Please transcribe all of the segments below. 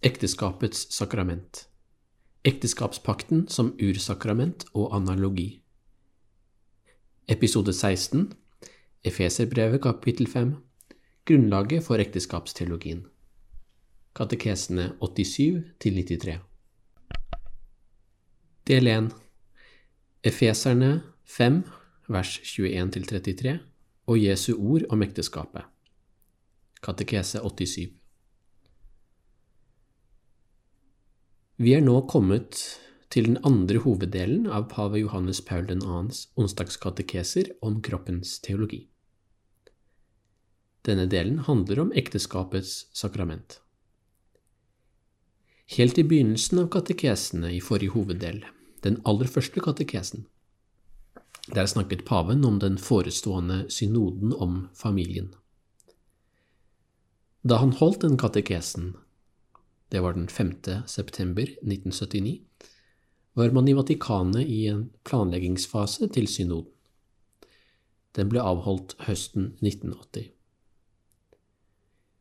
Ekteskapets sakrament. Ekteskapspakten som ursakrament og analogi. Episode 16 Efeserbrevet kapittel 5 Grunnlaget for ekteskapsteologien. Katekesene 87 93. Del 1 Efeserne 5 vers 21 33, og Jesu ord om ekteskapet. Katekese 87 Vi er nå kommet til den andre hoveddelen av pave Johannes Paul 2.s onsdagskatekeser om kroppens teologi. Denne delen handler om ekteskapets sakrament. Helt i begynnelsen av katekesene i forrige hoveddel, den aller første katekesen, der snakket paven om den forestående synoden om familien. Da han holdt den katekesen, det var den 5. september 1979, var man i Vatikanet i en planleggingsfase til synoden. Den ble avholdt høsten 1980.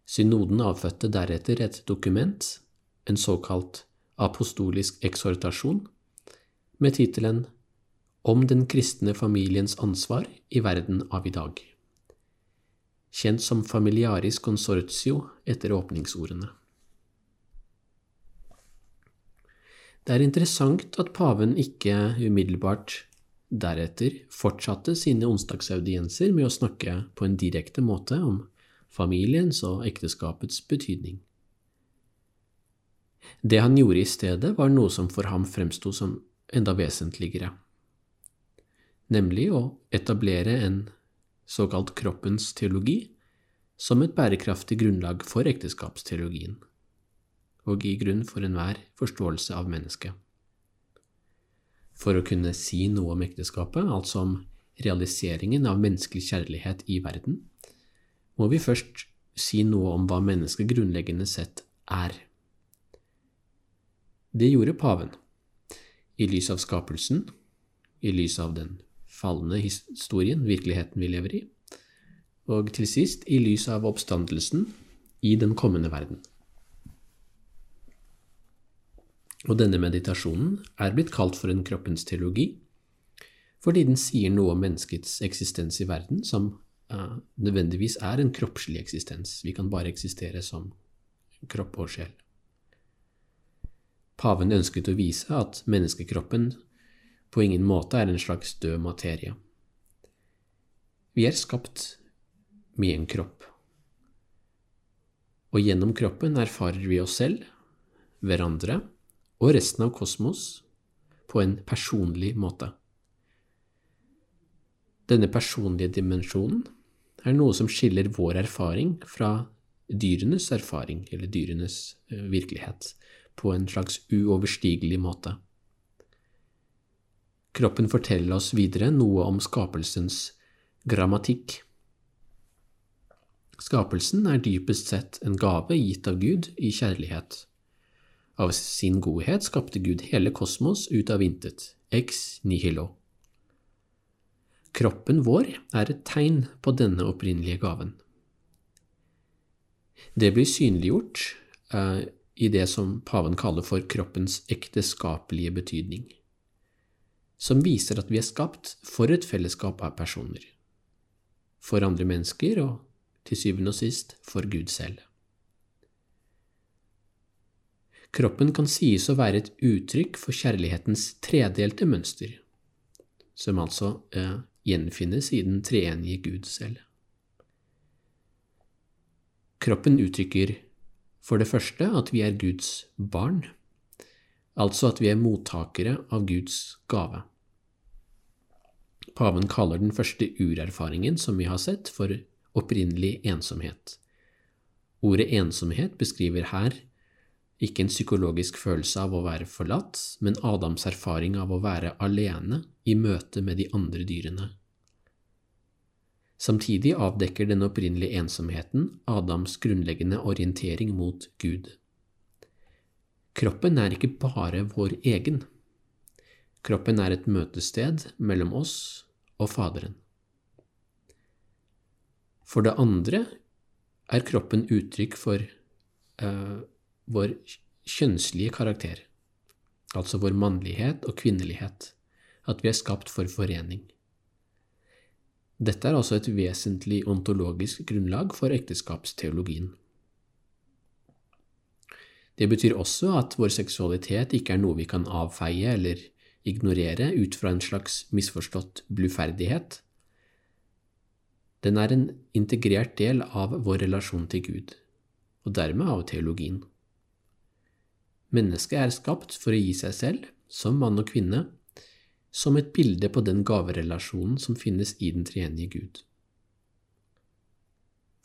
Synoden avfødte deretter et dokument, en såkalt apostolisk ekshortasjon, med tittelen Om den kristne familiens ansvar i verden av i dag kjent som Familiaris Consortio etter åpningsordene. Det er interessant at paven ikke umiddelbart deretter fortsatte sine onsdagsaudienser med å snakke på en direkte måte om familiens og ekteskapets betydning. Det han gjorde i stedet, var noe som for ham fremsto som enda vesentligere, nemlig å etablere en såkalt kroppens teologi, som et bærekraftig grunnlag for ekteskapsteologien, og i grunn for enhver forståelse av mennesket. For å kunne si noe om ekteskapet, altså om realiseringen av menneskelig kjærlighet i verden, må vi først si noe om hva mennesket grunnleggende sett er. Det gjorde paven, i lys av skapelsen, i lys av den falne historien, virkeligheten vi lever i, og til sist i lys av oppstandelsen i den kommende verden. Og denne meditasjonen er blitt kalt for en kroppens teologi, fordi den sier noe om menneskets eksistens i verden som uh, nødvendigvis er en kroppslig eksistens. Vi kan bare eksistere som kropp og sjel. Paven ønsket å vise at menneskekroppen på ingen måte er en slags død materie. Vi er skapt med en kropp, og gjennom kroppen erfarer vi oss selv, hverandre og resten av kosmos på en personlig måte. Denne personlige dimensjonen er noe som skiller vår erfaring fra dyrenes erfaring, eller dyrenes eh, virkelighet, på en slags uoverstigelig måte. Kroppen forteller oss videre noe om skapelsens grammatikk. Skapelsen er dypest sett en gave gitt av Gud i kjærlighet. Av sin godhet skapte Gud hele kosmos ut av intet, ex nihilo. Kroppen vår er et tegn på denne opprinnelige gaven. Det blir synliggjort eh, i det som paven kaller for kroppens ekteskapelige betydning som viser at vi er skapt for et fellesskap av personer, for andre mennesker og til syvende og sist for Gud selv. Kroppen kan sies å være et uttrykk for kjærlighetens tredelte mønster, som altså eh, gjenfinnes i den treenige Gud selv. Kroppen uttrykker for det første at vi er Guds barn, altså at vi er mottakere av Guds gave. Paven kaller den første urerfaringen som vi har sett, for opprinnelig ensomhet. Ordet ensomhet beskriver her ikke en psykologisk følelse av å være forlatt, men Adams erfaring av å være alene i møte med de andre dyrene. Samtidig avdekker den opprinnelige ensomheten Adams grunnleggende orientering mot Gud. Kroppen er ikke bare vår egen. Kroppen er et møtested mellom oss og Faderen. For det andre er kroppen uttrykk for uh, vår kjønnslige karakter, altså vår mannlighet og kvinnelighet, at vi er skapt for forening. Dette er altså et vesentlig ontologisk grunnlag for ekteskapsteologien. Det betyr også at vår seksualitet ikke er noe vi kan avfeie eller ignorere ut fra en slags misforstått bluferdighet. Den er en integrert del av vår relasjon til Gud, og dermed av teologien. Mennesket er skapt for å gi seg selv, som mann og kvinne, som et bilde på den gaverelasjonen som finnes i den treenige Gud.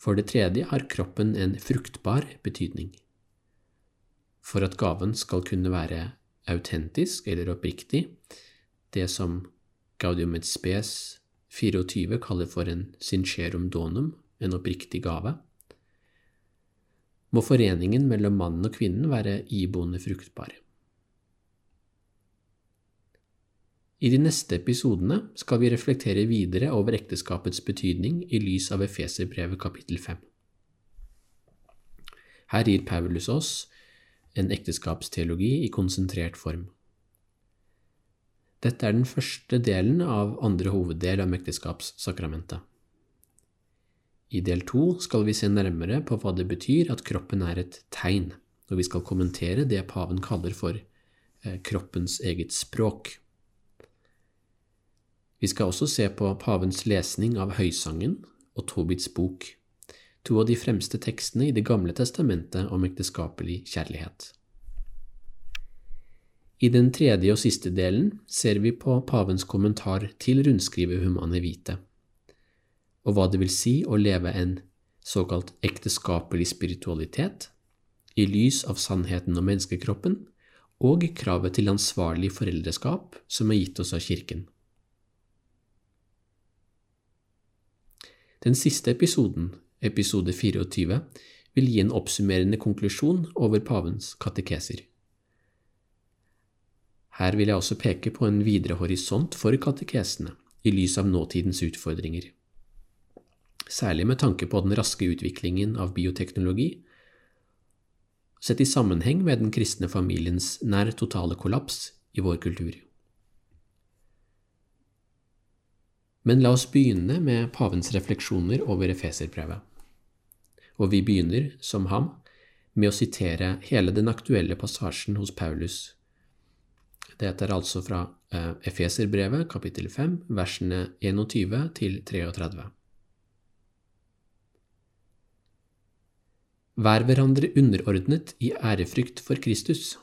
For det tredje har kroppen en fruktbar betydning. For at gaven skal kunne være autentisk eller oppriktig, det som Gaudium et spes 24 kaller for en sincerum donum, en oppriktig gave, må foreningen mellom mannen og kvinnen være iboende fruktbar. I de neste episodene skal vi reflektere videre over ekteskapets betydning i lys av Efeserbrevet kapittel 5. Her gir Paulus oss en ekteskapsteologi i konsentrert form. Dette er den første delen av andre hoveddel av ekteskapssakramentet. I del to skal vi se nærmere på hva det betyr at kroppen er et tegn, og vi skal kommentere det paven kaller for eh, kroppens eget språk. Vi skal også se på pavens lesning av Høysangen og Tobits bok, to av de fremste tekstene i Det gamle testamentet om ekteskapelig kjærlighet. I den tredje og siste delen ser vi på pavens kommentar til rundskrivet Humane Vite og hva det vil si å leve en såkalt ekteskapelig spiritualitet i lys av sannheten om menneskekroppen og kravet til ansvarlig foreldreskap som er gitt oss av Kirken. Den siste episoden, episode 24, vil gi en oppsummerende konklusjon over pavens katekeser. Her vil jeg også peke på en videre horisont for katekesene i lys av nåtidens utfordringer særlig med tanke på den raske utviklingen av bioteknologi, sett i sammenheng med den kristne familiens nær totale kollaps i vår kultur. Men la oss begynne med pavens refleksjoner over Efeserbrevet. Og vi begynner, som ham, med å sitere hele den aktuelle passasjen hos Paulus. Dette er altså fra eh, Efeserbrevet, kapittel 5, versene 21 til 33. Vær hverandre underordnet i ærefrykt for Kristus.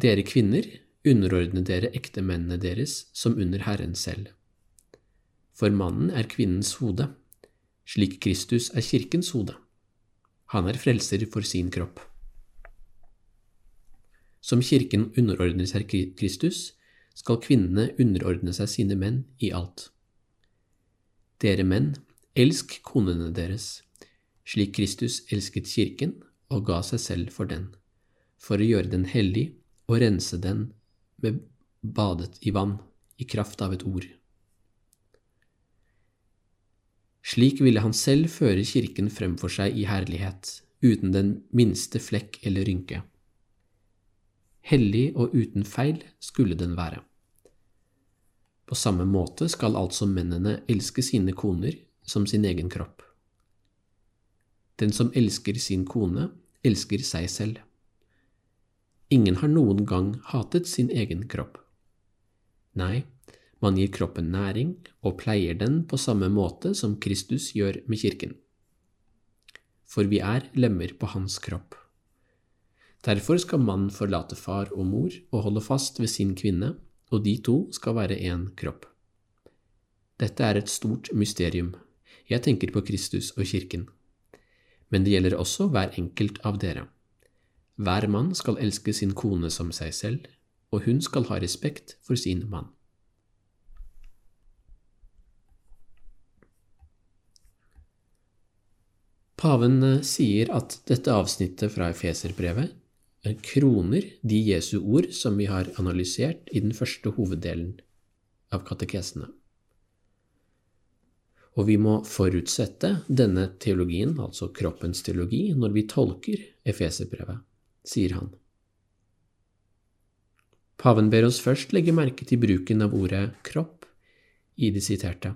Dere kvinner, underordne dere ektemennene deres som under Herren selv. For mannen er kvinnens hode, slik Kristus er kirkens hode. Han er frelser for sin kropp. Som kirken underordner seg Kristus, skal kvinnene underordne seg sine menn i alt. Dere menn, elsk konene deres slik Kristus elsket kirken og ga seg selv for den, for å gjøre den hellig og rense den med badet i vann, i kraft av et ord. Slik ville han selv føre kirken fremfor seg i herlighet, uten den minste flekk eller rynke. Hellig og uten feil skulle den være. På samme måte skal altså mennene elske sine koner som sin egen kropp. Den som elsker sin kone, elsker seg selv. Ingen har noen gang hatet sin egen kropp. Nei, man gir kroppen næring og pleier den på samme måte som Kristus gjør med kirken. For vi er lemmer på hans kropp. Derfor skal mannen forlate far og mor og holde fast ved sin kvinne, og de to skal være én kropp. Dette er et stort mysterium. Jeg tenker på Kristus og kirken men det gjelder også hver enkelt av dere. Hver mann skal elske sin kone som seg selv, og hun skal ha respekt for sin mann. Paven eh, sier at dette avsnittet fra Efeserbrevet eh, kroner de Jesu ord som vi har analysert i den første hoveddelen av katekesene. Og vi må forutsette denne teologien, altså kroppens teologi, når vi tolker Efeserbrevet, sier han. Paven ber oss først legge merke til bruken av ordet kropp i det siterte.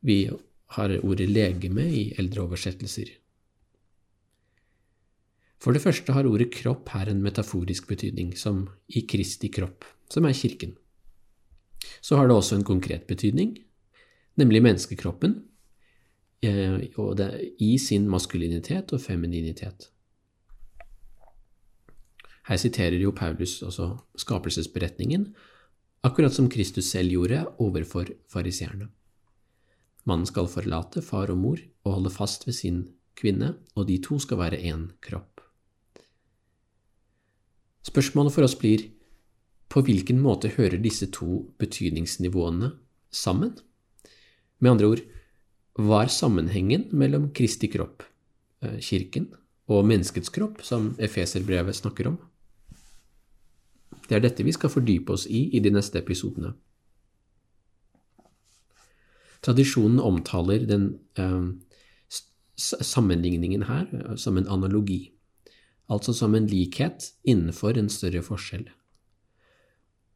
Vi har ordet legeme i eldre oversettelser. For det første har ordet kropp her en metaforisk betydning, som i Kristi kropp, som er kirken. Så har det også en konkret betydning, nemlig menneskekroppen, eh, i sin maskulinitet og femininitet. Her siterer jo Paulus også skapelsesberetningen, akkurat som Kristus selv gjorde overfor fariseerne. Mannen skal forlate far og mor og holde fast ved sin kvinne, og de to skal være én kropp. Spørsmålet for oss blir på hvilken måte hører disse to betydningsnivåene sammen? Med andre ord, hva er sammenhengen mellom Kristi kropp, eh, kirken, og menneskets kropp, som Efeserbrevet snakker om? Det er dette vi skal fordype oss i i de neste episodene. Tradisjonen omtaler den eh, sammenligningen her eh, som en analogi altså som en likhet innenfor en større forskjell.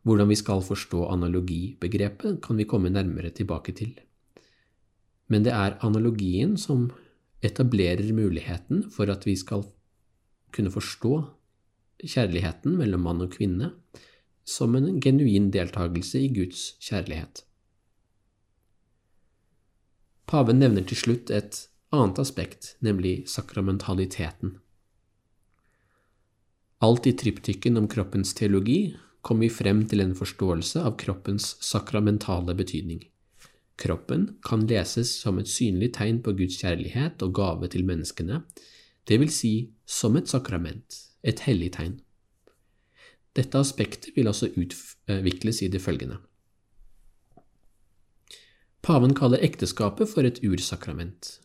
Hvordan vi skal forstå analogibegrepet, kan vi komme nærmere tilbake til. Men det er analogien som etablerer muligheten for at vi skal kunne forstå kjærligheten mellom mann og kvinne som en genuin deltakelse i Guds kjærlighet. Paven nevner til slutt et annet aspekt, nemlig sakramentaliteten. Alt i triptyken om kroppens teologi kom vi frem til en forståelse av kroppens sakramentale betydning. Kroppen kan leses som et synlig tegn på Guds kjærlighet og gave til menneskene, det vil si som et sakrament, et hellig tegn. Dette aspektet vil også utvikles i det følgende. Paven kaller ekteskapet for et ursakrament,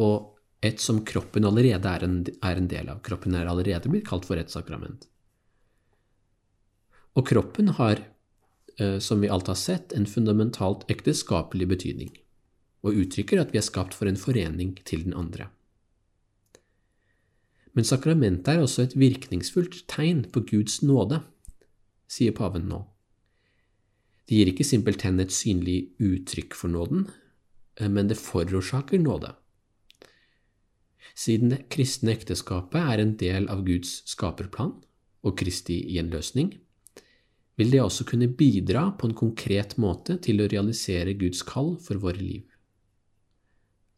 og et som kroppen allerede er en, er en, del av. Kroppen er allerede blitt kalt for et sakrament. Og kroppen har, som vi alt har sett, en fundamentalt ekteskapelig betydning, og uttrykker at vi er skapt for en forening til den andre. Men sakramentet er også et virkningsfullt tegn på Guds nåde, sier paven nå. Det gir ikke simpelthen et synlig uttrykk for nåden, eh, men det forårsaker nåde. Siden det kristne ekteskapet er en del av Guds skaperplan og Kristi gjenløsning, vil det også kunne bidra på en konkret måte til å realisere Guds kall for våre liv.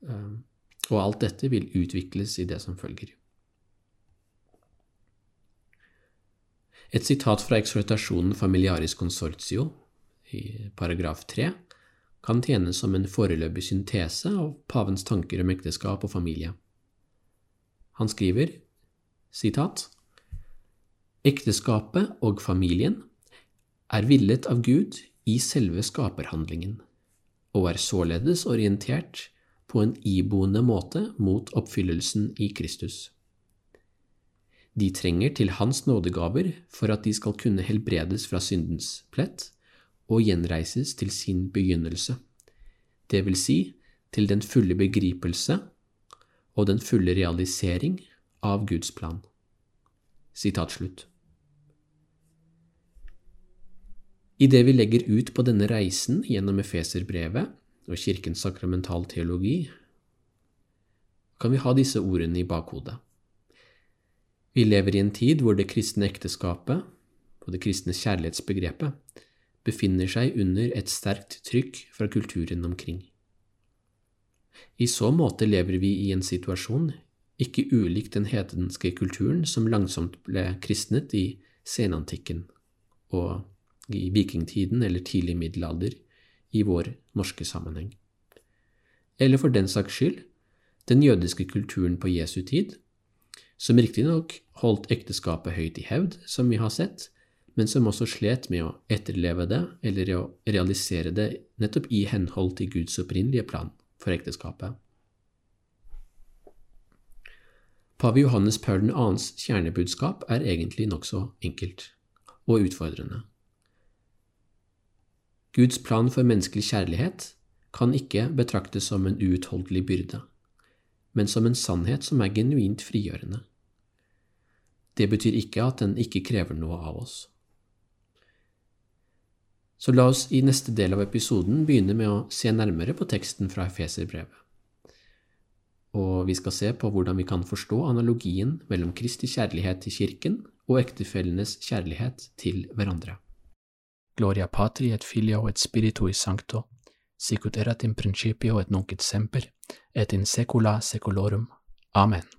Ehm, og alt dette vil utvikles i det som følger. Et sitat fra eksploitasjonen Familiaris Consortio i paragraf 3 kan tjene som en foreløpig syntese av pavens tanker om ekteskap og familie. Han skriver sitat, Ekteskapet og familien er villet av Gud i selve skaperhandlingen, og er således orientert på en iboende måte mot oppfyllelsen i Kristus. De trenger til Hans nådegaver for at de skal kunne helbredes fra syndens plett og gjenreises til sin begynnelse, det vil si til den fulle begripelse og den fulle realisering av Guds plan. Sitat slutt. Idet vi legger ut på denne reisen gjennom Efeserbrevet og Kirkens sakramentalteologi, kan vi ha disse ordene i bakhodet. Vi lever i en tid hvor det kristne ekteskapet og det kristne kjærlighetsbegrepet befinner seg under et sterkt trykk fra kulturen omkring. I så måte lever vi i en situasjon ikke ulik den hedenske kulturen som langsomt ble kristnet i senantikken og i vikingtiden eller tidlig middelalder i vår norske sammenheng. Eller for den saks skyld den jødiske kulturen på Jesu tid, som riktignok holdt ekteskapet høyt i hevd, som vi har sett, men som også slet med å etterleve det eller å realisere det nettopp i henhold til Guds opprinnelige plan for ekteskapet. Pave Johannes Paul 2.s kjernebudskap er egentlig nokså enkelt og utfordrende. Guds plan for menneskelig kjærlighet kan ikke betraktes som en uutholdelig byrde, men som en sannhet som er genuint frigjørende. Det betyr ikke at den ikke krever noe av oss. Så la oss i neste del av episoden begynne med å se nærmere på teksten fra Efeserbrevet. Og vi skal se på hvordan vi kan forstå analogien mellom Kristi kjærlighet til Kirken og ektefellenes kjærlighet til hverandre. Gloria patri et filio et spiritui sancto, sicut erat in principio et nunc et semper, et in saecula saeculorum. Amen.